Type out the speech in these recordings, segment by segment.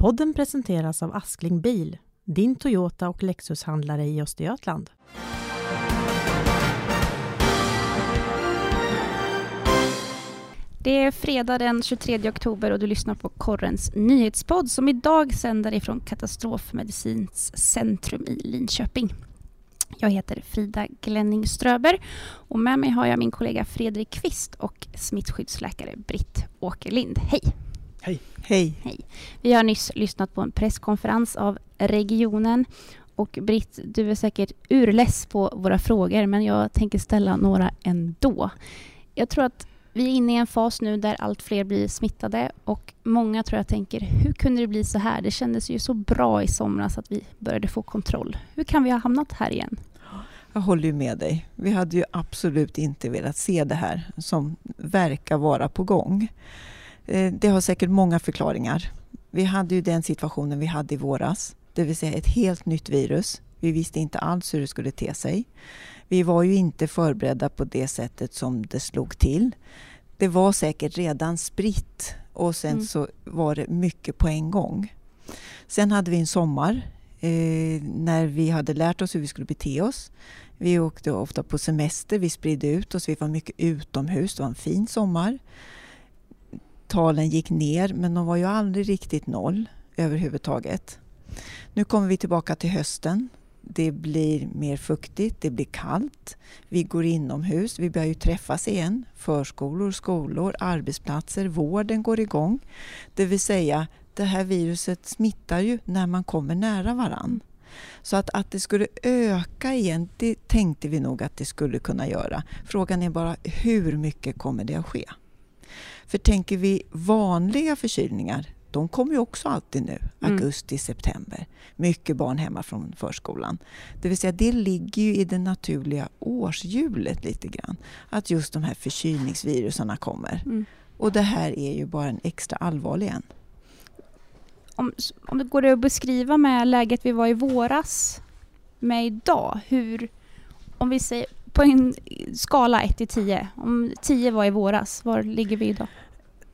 Podden presenteras av Askling Bil, din Toyota och Lexus-handlare i Östergötland. Det är fredag den 23 oktober och du lyssnar på Korrens nyhetspodd som idag sänder ifrån Katastrofmedicins centrum i Linköping. Jag heter Frida Glenning Ströber och med mig har jag min kollega Fredrik Kvist och smittskyddsläkare Britt Åkerlind. Hej! Hej! Hej! Hej! Vi har nyss lyssnat på en presskonferens av regionen och Britt, du är säkert urless på våra frågor men jag tänker ställa några ändå. Jag tror att vi är inne i en fas nu där allt fler blir smittade och många tror jag tänker, hur kunde det bli så här? Det kändes ju så bra i somras att vi började få kontroll. Hur kan vi ha hamnat här igen? Jag håller ju med dig. Vi hade ju absolut inte velat se det här som verkar vara på gång. Eh, det har säkert många förklaringar. Vi hade ju den situationen vi hade i våras, det vill säga ett helt nytt virus. Vi visste inte alls hur det skulle te sig. Vi var ju inte förberedda på det sättet som det slog till. Det var säkert redan spritt och sen mm. så var det mycket på en gång. Sen hade vi en sommar eh, när vi hade lärt oss hur vi skulle bete oss. Vi åkte ofta på semester, vi spridde ut oss, vi var mycket utomhus, det var en fin sommar. Talen gick ner men de var ju aldrig riktigt noll överhuvudtaget. Nu kommer vi tillbaka till hösten det blir mer fuktigt, det blir kallt. Vi går inomhus, vi börjar ju träffas igen. Förskolor, skolor, arbetsplatser, vården går igång. Det vill säga, det här viruset smittar ju när man kommer nära varann. Så att, att det skulle öka igen, det tänkte vi nog att det skulle kunna göra. Frågan är bara hur mycket kommer det att ske? För tänker vi vanliga förkylningar, de kommer ju också alltid nu, mm. augusti, september. Mycket barn hemma från förskolan. Det vill säga det ligger ju i det naturliga årshjulet lite grann. Att just de här förkylningsviruserna kommer. Mm. Och det här är ju bara en extra allvarlig en. Om, om det går att beskriva med läget vi var i våras med idag. Hur, om vi säger på en skala 1 till 10. Om 10 var i våras, var ligger vi idag?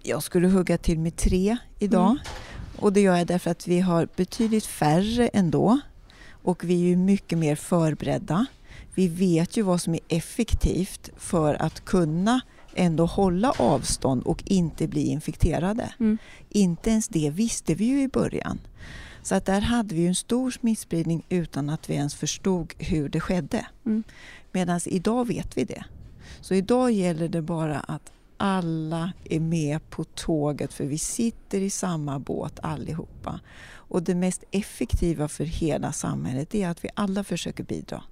Jag skulle hugga till med tre idag. Mm. Och det gör jag därför att vi har betydligt färre ändå. Och vi är ju mycket mer förberedda. Vi vet ju vad som är effektivt för att kunna ändå hålla avstånd och inte bli infekterade. Mm. Inte ens det visste vi ju i början. Så att där hade vi en stor smittspridning utan att vi ens förstod hur det skedde. Mm. Medan idag vet vi det. Så idag gäller det bara att alla är med på tåget för vi sitter i samma båt allihopa. Och det mest effektiva för hela samhället är att vi alla försöker bidra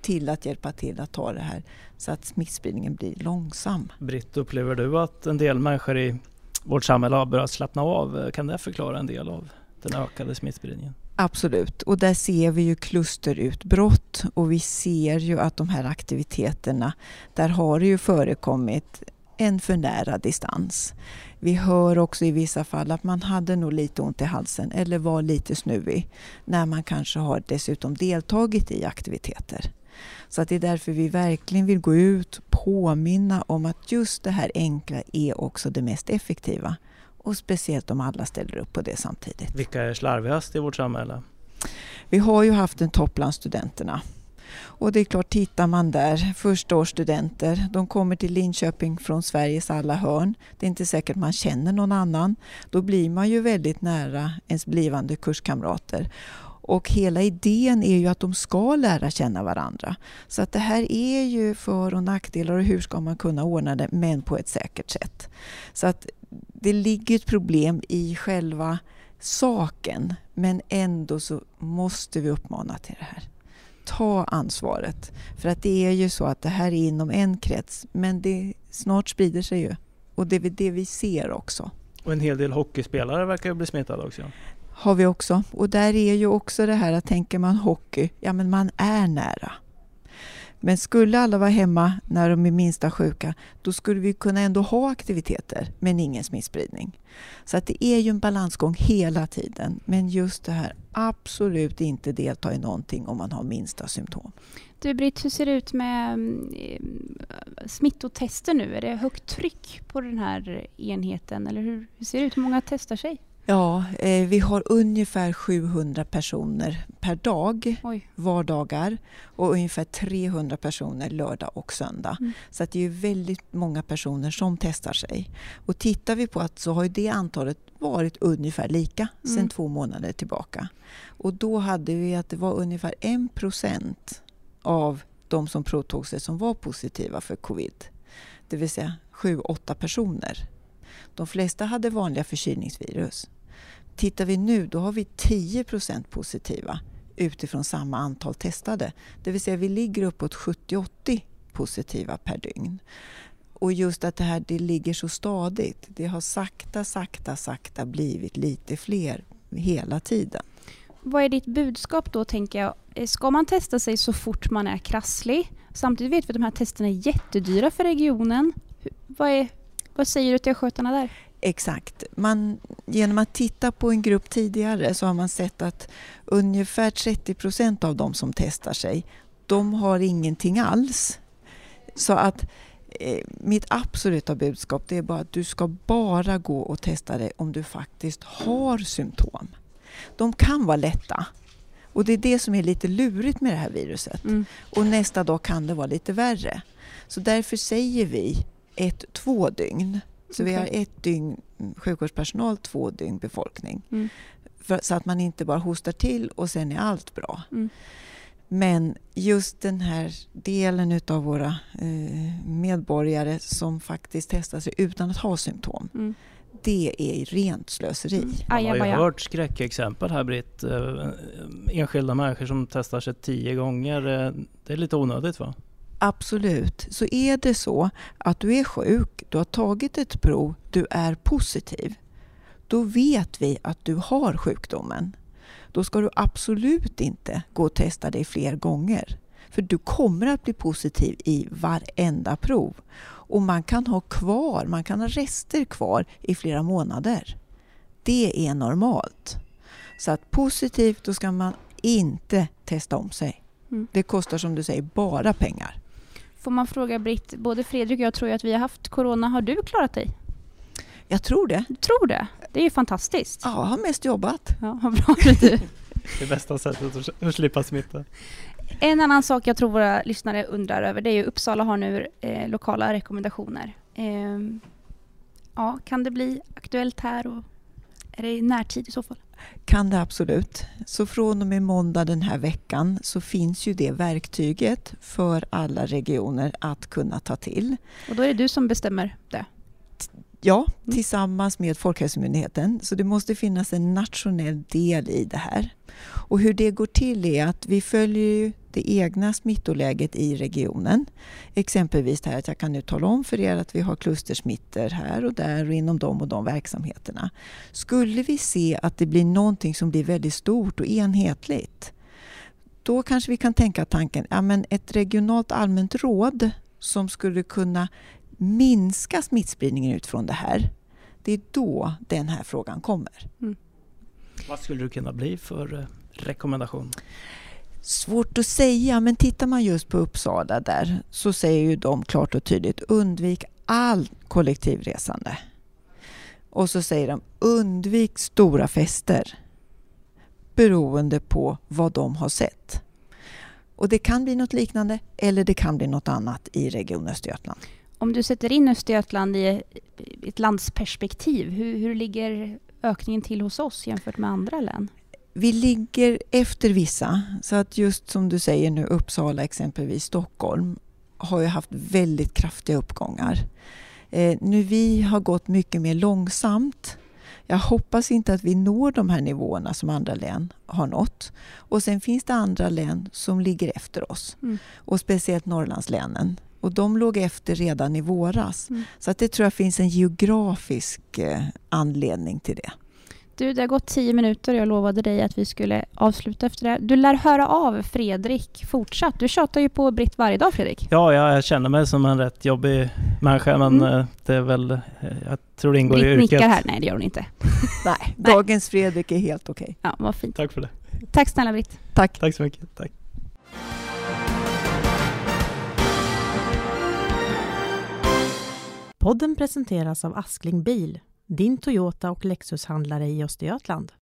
till att hjälpa till att ta det här så att smittspridningen blir långsam. Britt, upplever du att en del människor i vårt samhälle har börjat slappna av? Kan det förklara en del av den ökade smittspridningen? Absolut, och där ser vi ju klusterutbrott och vi ser ju att de här aktiviteterna, där har det ju förekommit en för nära distans. Vi hör också i vissa fall att man hade nog lite ont i halsen eller var lite snuvig när man kanske har dessutom deltagit i aktiviteter. Så att det är därför vi verkligen vill gå ut och påminna om att just det här enkla är också det mest effektiva. Och speciellt om alla ställer upp på det samtidigt. Vilka är slarvigast i vårt samhälle? Vi har ju haft en topp bland studenterna. Och det är klart, tittar man där, förstaårsstudenter, de kommer till Linköping från Sveriges alla hörn. Det är inte säkert man känner någon annan. Då blir man ju väldigt nära ens blivande kurskamrater. Och hela idén är ju att de ska lära känna varandra. Så att det här är ju för och nackdelar och hur ska man kunna ordna det, men på ett säkert sätt. Så att det ligger ett problem i själva saken, men ändå så måste vi uppmana till det här ta ansvaret. För att det är ju så att det här är inom en krets, men det snart sprider sig ju. Och det är det vi ser också. Och en hel del hockeyspelare verkar ju bli smittade också. Har vi också. Och där är ju också det här att tänker man hockey, ja men man är nära. Men skulle alla vara hemma när de är minsta sjuka, då skulle vi kunna ändå ha aktiviteter, men ingen smittspridning. Så att det är ju en balansgång hela tiden. Men just det här, absolut inte delta i någonting om man har minsta symptom. Du Britt, hur ser det ut med mm, smittotester nu? Är det högt tryck på den här enheten? Eller hur, hur ser det ut? Hur många testar sig? Ja, eh, vi har ungefär 700 personer per dag, Oj. vardagar och ungefär 300 personer lördag och söndag. Mm. Så att det är väldigt många personer som testar sig. Och tittar vi på att så har det antalet varit ungefär lika sedan Mm. två månader tillbaka. Och då hade vi att det var ungefär 1 procent av de som provtog sig som var positiva för covid. Det vill säga 7-8 personer. De flesta hade vanliga förkylningsvirus. Tittar vi nu, då har vi 10 procent positiva utifrån samma antal testade. Det vill säga vi ligger uppåt 70-80 positiva per dygn. Och just att det här det ligger så stadigt. Det har sakta, sakta, sakta blivit lite fler hela tiden. Vad är ditt budskap då, tänker jag? Eh, ska man testa sig så fort man är krasslig? Samtidigt vet vi att de här testerna är jättedyra för regionen. Hur- Vad, är, vad säger du till skötarna där? Exakt. Man, genom att titta på en grupp tidigare så har man sett att ungefär 30 procent av de som testar sig, de har ingenting alls. Så att eh, mitt absoluta budskap det är bara att du ska bara gå och testa dig om du faktiskt har symptom. De kan vara lätta. Och det är det som är lite lurigt med det här viruset. Mm. Och nästa dag kan det vara lite värre. Så därför säger vi ett, två dygn. Så vi har ett dygn sjukvårdspersonal, två dygn befolkning. Mm. För, så att man inte bara hostar till och sen är allt bra. Mm. Men just den här delen utav våra eh, medborgare som faktiskt testar sig utan att ha symptom. Mm. Det är rent slöseri. Mm. Man har ju hört skräckexempel här Britt. Eh, Enskilda människor som testar sig tio gånger. Eh, Det är lite onödigt va? Absolut. Så är det så att du är sjuk, du har tagit ett prov, du är positiv. Då vet vi att du har sjukdomen. Då ska du absolut inte gå och testa dig fler gånger. För du kommer att bli positiv i varenda prov. Och man kan ha kvar, man kan ha rester kvar i flera månader. Det är normalt. Så att positivt, då ska man inte testa om sig. Mm. Det kostar som du säger bara pengar. Får man fråga Britt, både Fredrik och jag tror ju att vi har haft corona. Har du klarat dig? Jag tror det. Du tror det? Det är ju fantastiskt. Ja, jag har mest jobbat. Ja, vad bra du. Det bästa sättet att att slippa smitta. En annan sak jag tror våra lyssnare undrar över det är ju Uppsala har nu eh, lokala rekommendationer. Ehm, ja, kan det bli aktuellt här och är det i närtid i så fall? Kan det absolut. Så från och med måndag den här veckan så finns ju det verktyget för alla regioner att kunna ta till. Och då är det du som bestämmer det. Ja, Mm. tillsammans med Folkhälsomyndigheten. Så det måste finnas en nationell del i det här. Och hur det går till är att vi följer det egna smittoläget i regionen. Exempelvis det här att jag kan nu tala om för er att vi har klustersmittor här och där och inom de och de verksamheterna. Skulle vi se att det blir någonting som blir väldigt stort och enhetligt då kanske vi kan tänka tanken, ja men ett regionalt allmänt råd som skulle kunna minska smittspridningen utifrån det här. Det är då den här frågan kommer. Vad skulle det kunna bli för eh, rekommendation? Svårt att säga, men tittar man just på Uppsala där så säger ju de klart och tydligt undvik all kollektivresande. Och så säger de undvik stora fester beroende på vad de har sett. Och det kan bli något liknande eller det kan bli något annat i Region Östergötland. Om du sätter in Östergötland i ett landsperspektiv, hur, hur ligger ökningen till hos oss jämfört med andra län? Vi ligger efter vissa. Så att just som du säger nu, Uppsala exempelvis, Stockholm har ju haft väldigt kraftiga uppgångar. Eh, nu vi har gått mycket mer långsamt. Jag hoppas inte att vi når de här nivåerna som andra län har nått. Och sen finns det andra län som ligger efter oss. Mm. Och speciellt Norrlandslänen. Och de låg efter redan i våras. Mm. Så att det tror jag finns en geografisk eh, anledning till det. Du, det har gått tio minuter och jag lovade dig att vi skulle avsluta efter det. Du lär höra av Fredrik fortsatt. Du tjatar ju på Britt varje dag, Fredrik. Ja, jag känner mig som en rätt jobbig människa men Mm. eh, det är väl, eh, jag tror det ingår i Britt yrket. nickar här. Nej, det gör hon inte. Nej, dagens Fredrik är helt okej. Ja, vad fint. Tack för det. Tack snälla Britt. Tack. Tack så mycket. Tack. Podden presenteras av Askling Bil, din Toyota och Lexushandlare i Östergötland.